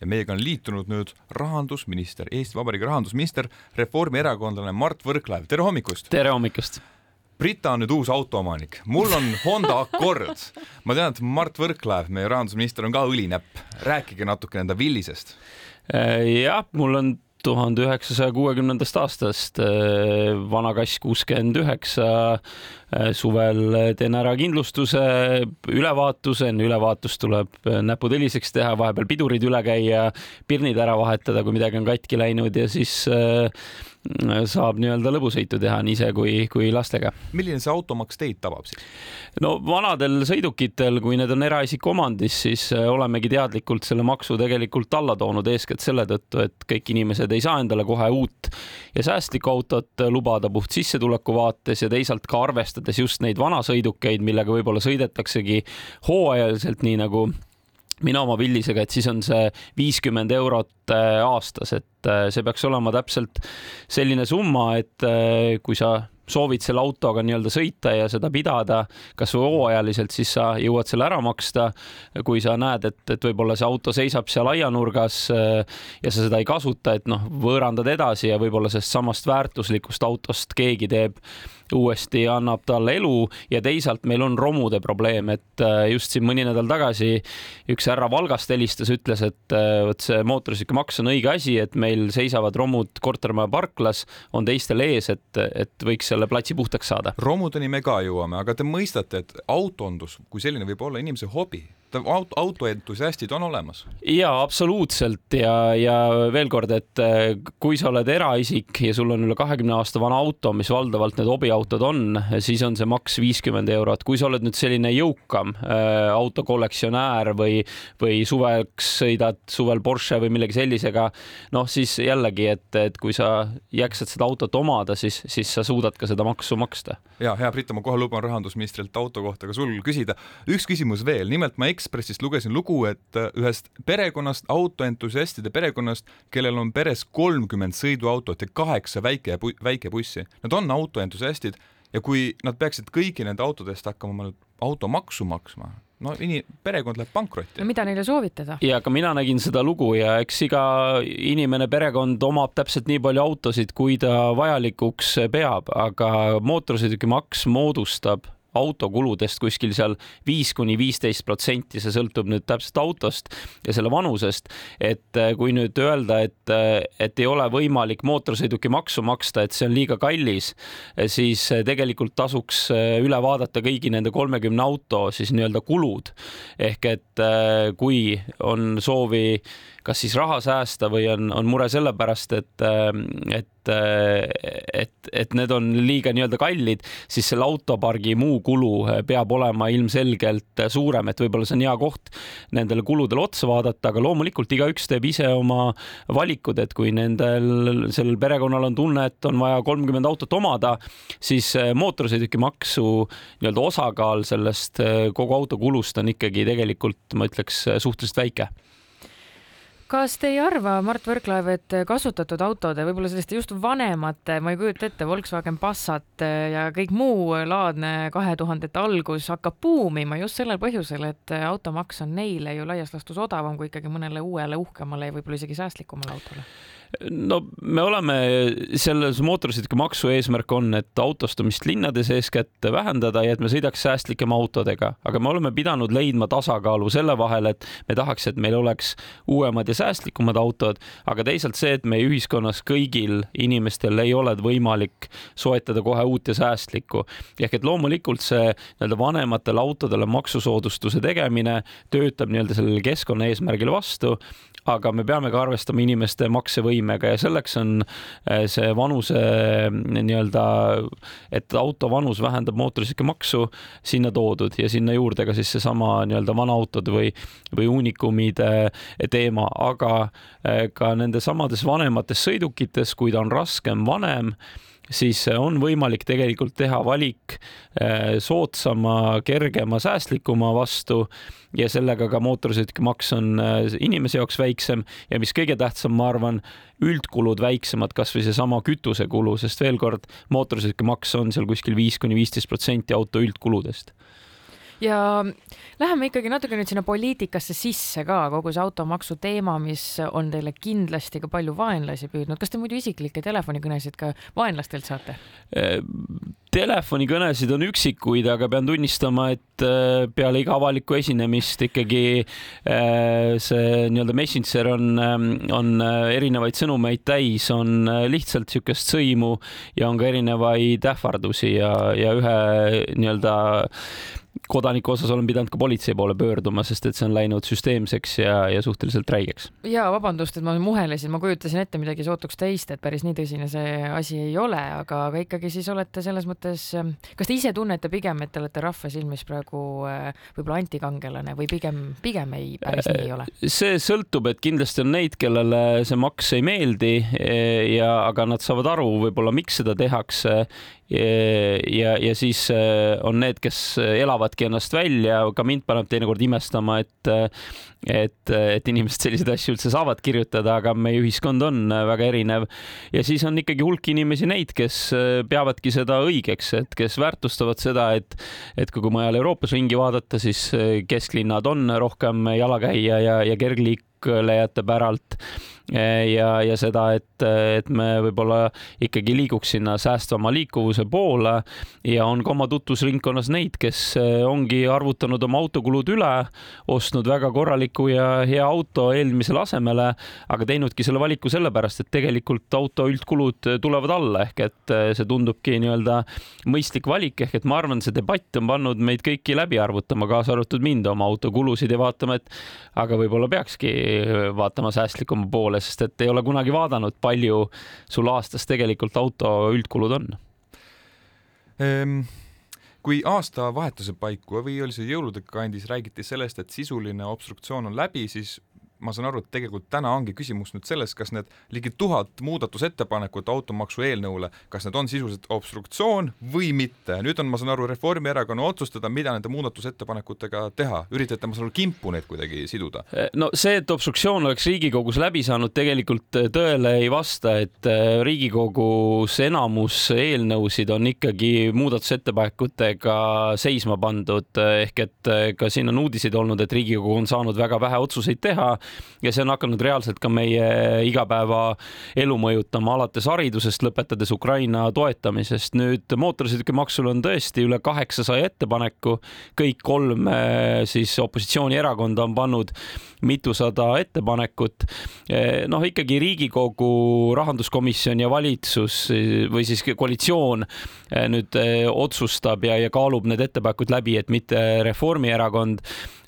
ja meiega on liitunud nüüd rahandusminister, Eesti Vabariigi rahandusminister, reformierakondlane Mart Võrklaev, tere hommikust! tere hommikust! Brita on nüüd uus autoomanik, mul on Honda Accord. ma tean, et Mart Võrklaev, meie rahandusminister, on ka õlinäpp. rääkige natuke enda villisest. Äh, jah, mul on tuhande üheksasaja kuuekümnendast aastast äh, vana kass kuuskümmend üheksa. Äh, suvel teen ära kindlustuse, ülevaatuse, enne ülevaatust tuleb näpud õliseks teha, vahepeal pidurid üle käia, pirnid ära vahetada, kui midagi on katki läinud ja siis saab nii-öelda lõbusõitu teha nii ise kui, kui lastega. milline see automaks teid tabab siis? no vanadel sõidukitel, kui need on eraisiku omandis, siis äh, olemegi teadlikult selle maksu tegelikult alla toonud, eeskätt selle tõttu, et kõik inimesed ei saa endale kohe uut ja säästlikku autot lubada puht sissetuleku vaates ja teisalt ka arvestades just neid vanasõidukeid, millega võib-olla sõidetaksegi hooajaliselt, nii nagu mina oma Villisega, et siis on see viiskümmend eurot äh, aastas, et äh, see peaks olema täpselt selline summa, et äh, kui sa soovid selle autoga nii-öelda sõita ja seda pidada kasvõi hooajaliselt, siis sa jõuad selle ära maksta. kui sa näed, et, et võib-olla see auto seisab seal aianurgas ja sa seda ei kasuta, et noh, võõrandad edasi ja võib-olla sellest samast väärtuslikust autost keegi teeb uuesti annab talle elu ja teisalt meil on romude probleem, et äh, just siin mõni nädal tagasi üks härra Valgast helistas, ütles, et äh, vot see mootorsõidukimaks on õige asi, et meil seisavad romud kortermaja parklas, on teistel ees, et, et võiks selle platsi puhtaks saada. romudeni me ka jõuame, aga te mõistate, et autondus kui selline võib olla inimese hobi auto, autoentusiastid on olemas. ja absoluutselt ja, ja veel kord, et äh, kui sa oled eraisik ja sul on üle kahekümne aasta vana auto, mis valdavalt need hobiautod on, siis on see maks viiskümmend eurot. kui sa oled nüüd selline jõukam äh, autokollektsionäär või, või suveks sõidad suvel Porsche või millegi sellisega, noh, siis jällegi, et, et kui sa jaksad seda autot omada, siis, siis sa suudad ka seda maksu maksta. ja hea Brita, ma kohe luban rahandusministrilt auto kohta ka sul küsida. üks küsimus veel, nimelt ma Ekspressist lugesin lugu, et äh, ühest perekonnast, autoentusiastide perekonnast, kellel on peres kolmkümmend sõiduautot ja kaheksa väike, väikebussi. Nad on autoentusiastid ja kui nad peaksid kõigi nende autode eest hakkama nüüd automaksu maksma, no ini-, perekond läheb pankrotti. no mida neile soovitada? ja ka mina nägin seda lugu ja eks iga inimene, perekond omab täpselt nii palju autosid, kui ta vajalikuks peab, aga mootorsõidukimaks moodustab autokuludest kuskil seal viis kuni viisteist protsenti, see sõltub nüüd täpselt autost ja selle vanusest. et äh, kui nüüd öelda, et, äh, et ei ole võimalik mootorsõidukimaksu maksta, et see on liiga kallis, siis äh, tegelikult tasuks üle vaadata kõigi nende kolmekümne auto siis nii-öelda kulud. ehk et kui on soovi kas siis raha säästa või on, on mure sellepärast, et, et et, et need on liiga nii-öelda kallid, siis selle autopargi muu kulu peab olema ilmselgelt suurem, et võib-olla see on hea koht nendele kuludele otsa vaadata, aga loomulikult igaüks teeb ise oma valikud, et kui nendel, sellel perekonnal on tunne, et on vaja kolmkümmend autot omada, siis mootorsõidukimaksu nii-öelda osakaal sellest kogu auto kulust on ikkagi tegelikult, ma ütleks, suhteliselt väike kas te ei arva, Mart Võrklaev, et kasutatud autode, võib-olla selliste just vanemate, ma ei kujuta ette, Volkswagen Passat ja kõik muu laadne kahe tuhandete algus hakkab buumima just sellel põhjusel, et automaks on neile ju laias laastus odavam kui ikkagi mõnele uuele uhkemale ja võib-olla isegi säästlikumale autole no me oleme selles mootorsõidukimaksu eesmärk on, et autostumist linnades eeskätt vähendada ja et me sõidaks säästlikema autodega, aga me oleme pidanud leidma tasakaalu selle vahel, et me tahaks, et meil oleks uuemad ja säästlikumad autod, aga teisalt see, et meie ühiskonnas kõigil inimestel ei ole võimalik soetada kohe uut ja säästlikku. ehk et loomulikult see nii-öelda vanematele autodele maksusoodustuse tegemine töötab nii-öelda sellele keskkonnaeesmärgile vastu aga me peame ka arvestama inimeste maksevõimega ja selleks on eh, see vanuse nii-öelda, et auto vanus vähendab mootorsõidukimaksu sinna toodud ja sinna juurde ka siis seesama nii-öelda vanaautode või, või uunikumide teema, aga ka nendes samades vanemates sõidukites, kui ta on raskem, vanem siis on võimalik tegelikult teha valik eh, soodsama, kergema, säästlikuma vastu ja sellega ka mootorsõidukimaks on eh, inimese jaoks väiksem ja mis kõige tähtsam, ma arvan, üldkulud väiksemad, kasvõi seesama kütusekulu, sest veel kord, mootorsõidukimaks on seal kuskil viis kuni viisteist protsenti auto üldkuludest ja läheme ikkagi natuke nüüd sinna poliitikasse sisse ka, kogu see automaksu teema, mis on teile kindlasti ka palju vaenlasi püüdnud. kas te muidu isiklikke telefonikõnesid ka vaenlastelt saate? telefonikõnesid on üksikuid, aga pean tunnistama, et äh, peale iga avalikku esinemist ikkagi äh, see nii-öelda messenger on, ähm, on äh, erinevaid sõnumeid täis, on lihtsalt niisugust sõimu ja on ka erinevaid ähvardusi ja, ja ühe nii-öelda kodaniku osas olen pidanud ka politsei poole pöörduma, sest et see on läinud süsteemseks ja, ja suhteliselt räigeks. ja vabandust, et ma muhelesin, ma kujutasin ette midagi sootuks teist, et päris nii tõsine see asi ei ole, aga, aga ikkagi siis olete selles mõttes, kas te ise tunnete pigem, et te olete rahva silmis praegu äh, võib-olla antikangelane või pigem, pigem ei, päris nii ei ole? see sõltub, et kindlasti on neid, kellele see maks ei meeldi ja, aga nad saavad aru võib-olla, miks seda tehakse ja, ja siis äh, on need, kes elavadki ennast välja, ka mind paneb teinekord imestama, et et, et inimesed selliseid asju üldse saavad kirjutada, aga meie ühiskond on väga erinev. ja siis on ikkagi hulk inimesi neid, kes peavadki seda õigeks, et kes väärtustavad seda, et et kui mujal Euroopas ringi vaadata, siis kesklinnad on rohkem jalakäija ja, ja kergliiklejate päralt ja, ja seda, et, et me võib-olla ikkagi liiguks sinna säästvama liikuvuse poole ja on ka oma tutvusringkonnas neid, kes ongi arvutanud oma autokulud üle, ostnud väga korraliku ja hea auto eelmisele asemele, aga teinudki selle valiku sellepärast, et tegelikult auto üldkulud tulevad alla ehk et see tundubki nii-öelda mõistlik valik ehk et ma arvan, see debatt on pannud meid kõiki läbi arvutama, kaasa arvatud mind oma autokulusid ja vaatama, et aga võib-olla peakski vaatama säästlikuma poole poole, sest et ei ole kunagi vaadanud, palju sul aastas tegelikult auto üldkulud on. Ehm kui aastavahetuse paiku või oli see jõulude kandis, räägiti sellest, et sisuline obstruktsioon on läbi, siis ma saan aru, et tegelikult täna ongi küsimus nüüd selles, kas need ligi tuhat muudatusettepanekut automaksu eelnõule, kas need on sisuliselt obstruktsioon või mitte. nüüd on, ma saan aru, Reformierakonna otsustada, mida nende muudatusettepanekutega teha. üritate, ma saan aru, kimpu neid kuidagi siduda? no see, et obstruktsioon oleks Riigikogus läbi saanud, tegelikult tõele ei vasta, et äh, Riigikogus enamus eelnõusid on ikkagi muudatusettepanekutega seisma pandud, ehk et ka siin on uudiseid olnud, et Riigikogu on saanud väga vähe otsuseid teha ja see on hakanud reaalselt ka meie igapäevaelu mõjutama, alates haridusest, lõpetades Ukraina toetamisest. nüüd mootorsõidukimaksul on tõesti üle kaheksasaja ettepaneku, kõik kolm eh, siis opositsioonierakonda on pannud mitusada ettepanekut. Eh, noh, ikkagi Riigikogu rahanduskomisjon ja valitsus eh, või siis koalitsioon nüüd otsustab ja, ja kaalub need ettepanekud läbi, et mitte Reformierakond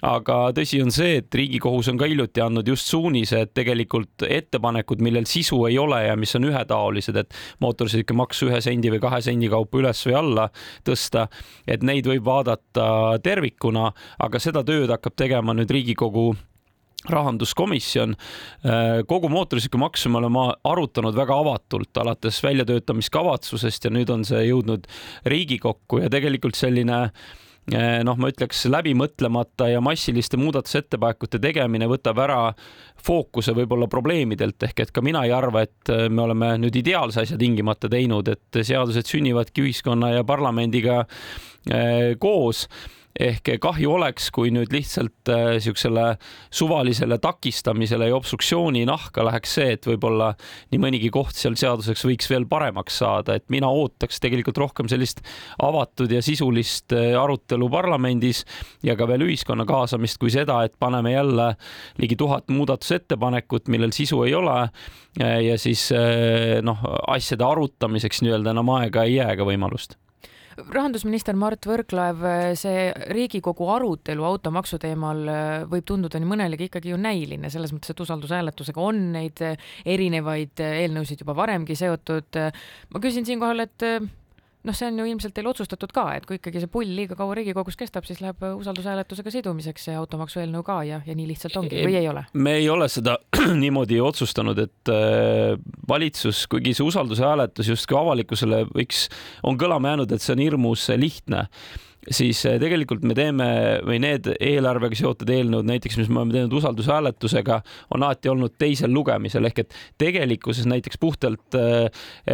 aga tõsi on see, et Riigikohus on ka hiljuti andnud just suunise, et tegelikult ettepanekud, millel sisu ei ole ja mis on ühetaolised, et mootorsõidukimaksu ühe sendi või kahe sendi kaupa üles või alla tõsta, et neid võib vaadata tervikuna, aga seda tööd hakkab tegema nüüd Riigikogu rahanduskomisjon. kogu mootorsõidukimaksu me oleme arutanud väga avatult, alates väljatöötamiskavatsusest ja nüüd on see jõudnud Riigikokku ja tegelikult selline Eh, noh, ma ütleks läbimõtlemata ja massiliste muudatusettepanekute tegemine võtab ära fookuse võib-olla probleemidelt. Ehk et ka mina ei arva, et eh, me oleme nüüd ideaalse asja tingimata teinud, et seadused sünnivadki ühiskonna ja parlamendiga eh, koos ehk kahju oleks, kui nüüd lihtsalt niisugusele äh, suvalisele takistamisele ja obstruktsiooni nahka läheks see, et võib-olla nii mõnigi koht seal seaduseks võiks veel paremaks saada, et mina ootaks tegelikult rohkem sellist avatud ja sisulist äh, arutelu parlamendis ja ka veel ühiskonna kaasamist, kui seda, et paneme jälle ligi tuhat muudatusettepanekut, millel sisu ei ole äh, ja siis noh, asjade arutamiseks nii-öelda enam aega ei jää ega võimalust rahandusminister Mart Võrklaev, see Riigikogu arutelu automaksu teemal äh, võib tunduda nii mõnelegi ikkagi ju näiline, selles mõttes, et usaldushääletusega on neid äh, erinevaid äh, eelnõusid juba varemgi seotud. ma küsin siinkohal, et noh, see on ju ilmselt teil otsustatud ka, et kui ikkagi see pull liiga kaua Riigikogus kestab, siis läheb usaldushääletusega sidumiseks see automaksu eelnõu ka ja, ja nii lihtsalt ongi või ei ole? me ei ole seda niimoodi otsustanud, et äh, valitsus, kuigi see usaldushääletus justkui avalikkusele võiks, on kõlama jäänud, et see on hirmus lihtne siis eh, tegelikult me teeme või need eelarvega seotud eelnõud, näiteks mis me oleme teinud usaldushääletusega, on alati olnud teisel lugemisel ehk et tegelikkuses näiteks puhtalt eh,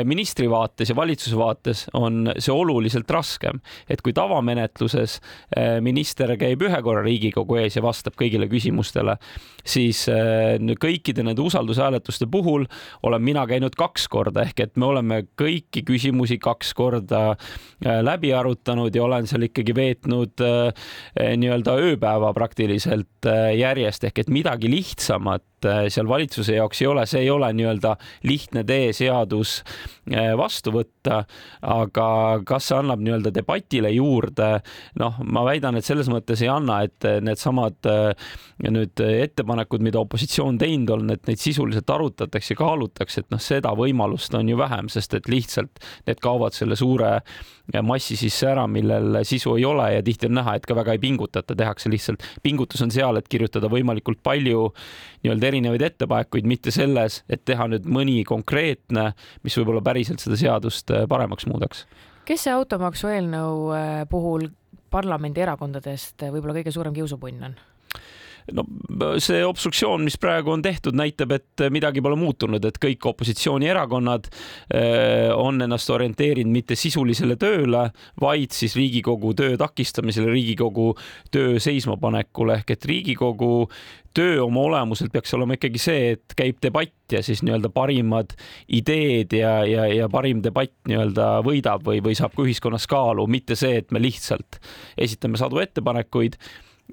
ministri vaates ja valitsuse vaates on see oluliselt raskem, et kui tavamenetluses eh, minister käib ühe korra Riigikogu ees ja vastab kõigile küsimustele, siis kõikide nende usaldushääletuste puhul olen mina käinud kaks korda ehk et me oleme kõiki küsimusi kaks korda läbi arutanud ja olen seal ikka ikkagi veetnud äh, nii-öelda ööpäeva praktiliselt äh, järjest. Ehk et midagi lihtsamat äh, seal valitsuse jaoks ei ole, see ei ole nii-öelda lihtne tee seadus vastu võtta, aga kas see annab nii-öelda debatile juurde, noh, ma väidan, et selles mõttes ei anna, et needsamad nüüd ettepanekud, mida opositsioon teinud on, et neid sisuliselt arutatakse kaalutakse, et noh, seda võimalust on ju vähem, sest et lihtsalt need kaovad selle suure massi sisse ära, millel sisu ei ole. Ja tihti on näha, et ka väga ei pingutata, tehakse lihtsalt, pingutus on seal, et kirjutada võimalikult palju nii-öelda erinevaid ettepanekuid, mitte selles, et teha nüüd mõni konkreetne, mis võib-olla päriselt seda seadust äh, paremaks muudaks. kes see automaksu eelnõu äh, puhul parlamendierakondadest äh, võib-olla kõige suurem kiusupunn on? No see obstruktsioon, mis praegu on tehtud, näitab, et midagi pole muutunud, et kõik opositsioonierakonnad eh, on ennast orienteerinud mitte sisulisele tööle, vaid siis Riigikogu töö takistamisele, Riigikogu töö seismapanekule ehk et Riigikogu töö oma olemuselt peaks olema ikkagi see, et käib debatt ja siis nii-öelda parimad ideed ja, ja, ja parim debatt nii-öelda võidab või, või saab ka ühiskonnas kaalu, mitte see, et me lihtsalt esitame sadu ettepanekuid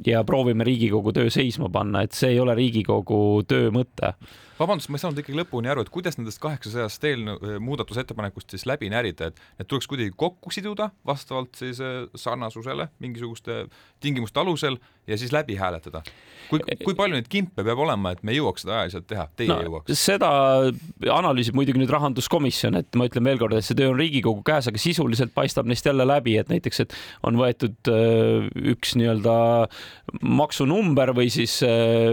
ja proovime Riigikogu töö seisma panna, et see ei ole Riigikogu töö mõte vabandust, ma ei saanud ikkagi lõpuni aru, et kuidas nendest kaheksasajast eelnõu, äh, muudatusettepanekust siis läbi närida, et need tuleks kuidagi kokku siduda vastavalt siis äh, sarnasusele mingisuguste tingimuste alusel ja siis läbi hääletada. kui, kui palju neid kimpe peab olema, et me jõuaks seda ajaliselt teha, teie no, jõuaks? seda analüüsib muidugi nüüd rahanduskomisjon, et ma ütlen veelkord, et see töö on Riigikogu käes, aga sisuliselt paistab neist jälle läbi, et näiteks, et on võetud äh, üks nii-öelda maksunumber või siis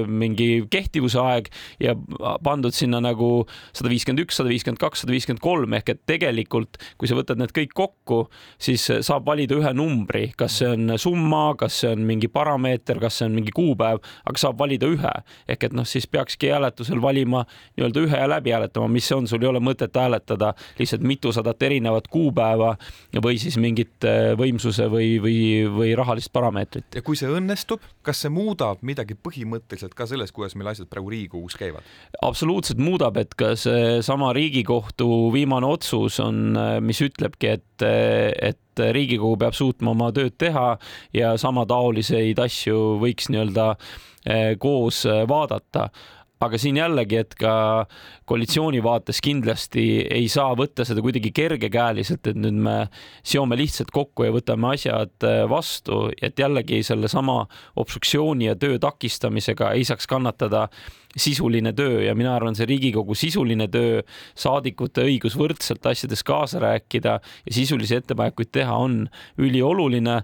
mingi kehtivuse aeg ja pandud sinna nagu sada viiskümmend üks, sada viiskümmend kaks, sada viiskümmend kolm ehk et tegelikult, kui sa võtad need kõik kokku, siis saab valida ühe numbri, kas see on summa, kas see on mingi parameeter, kas see on mingi kuupäev, aga saab valida ühe ehk et noh, siis peakski hääletusel valima nii-öelda ühe ja läbi hääletama, mis see on, sul ei ole mõtet hääletada lihtsalt mitusadat erinevat kuupäeva või siis mingit äh, võimsuse või, või, või rahalist parameetrit. ja kui see õnnestub, kas see muudab midagi põhimõtteliselt ka selles, kuidas meil asjad praegu Riigikogus käivad? Absoluutselt muudab, et ka seesama Riigikohtu viimane otsus on, mis ütlebki, et, et Riigikogu peab suutma oma tööd teha ja samataoliseid asju võiks nii-öelda eh, koos vaadata aga siin jällegi, et ka koalitsiooni vaates kindlasti ei saa võtta seda kuidagi kergekäeliselt, et nüüd me seome lihtsalt kokku ja võtame asjad äh, vastu, et jällegi sellesama obstruktsiooni ja töö takistamisega ei saaks kannatada sisuline töö. Ja mina arvan, see Riigikogu sisuline töö, saadikute õigus võrdselt asjades kaasa rääkida ja sisulisi ettepanekuid teha on ülioluline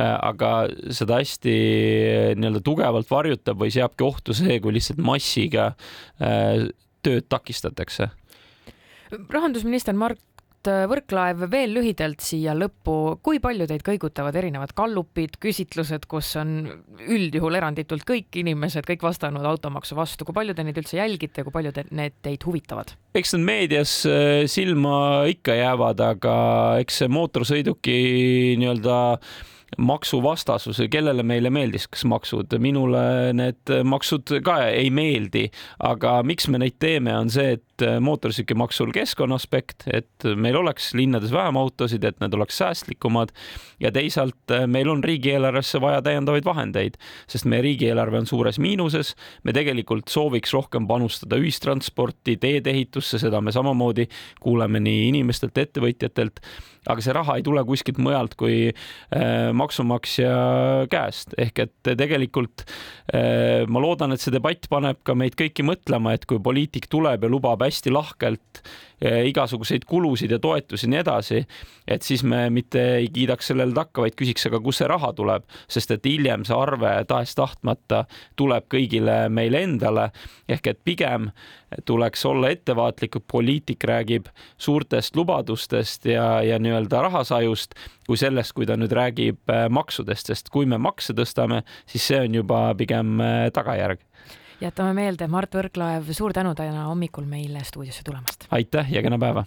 aga seda hästi äh, nii-öelda tugevalt varjutab või seabki ohtu see, kui lihtsalt massiga äh, tööd takistatakse. rahandusminister Mart Võrklaev, veel lühidalt siia lõppu, kui palju teid kõigutavad erinevad gallupid, küsitlused, kus on üldjuhul eranditult kõik inimesed, kõik vastanud automaksu vastu, kui palju te neid üldse jälgite kui palju te, need teid huvitavad? eks need meedias silma ikka jäävad, aga eks see mootorsõiduki nii-öelda maksuvastasus, kellele meile meeldis, kas maksud, minule need maksud ka ei meeldi, aga miks me neid teeme, on see, et mootorsõidukimaksul keskkonna aspekt, et meil oleks linnades vähem autosid, et need oleks säästlikumad ja teisalt meil on riigieelarvesse vaja täiendavaid vahendeid, sest meie riigieelarve on suures miinuses. me tegelikult sooviks rohkem panustada ühistransporti, teedeehitusse, seda me samamoodi kuuleme nii inimestelt, ettevõtjatelt aga see raha ei tule kuskilt mujalt kui äh, maksumaksja käest, ehk et tegelikult äh, ma loodan, et see debatt paneb ka meid kõiki mõtlema, et kui poliitik tuleb ja lubab hästi lahkelt igasuguseid kulusid ja toetusi ja nii edasi, et siis me mitte ei kiidaks sellele takka, vaid küsiks, aga kust see raha tuleb, sest et hiljem see arve tahes-tahtmata tuleb kõigile meile endale. ehk et pigem tuleks olla ettevaatlikud, poliitik räägib suurtest lubadustest ja, ja nii-öelda rahasajust, kui sellest, kui ta nüüd räägib äh, maksudest, sest kui me makse tõstame, siis see on juba pigem äh, tagajärg jätame meelde, Mart Võrklaev, suur tänu täna hommikul meile stuudiosse tulemast. aitäh ja kena päeva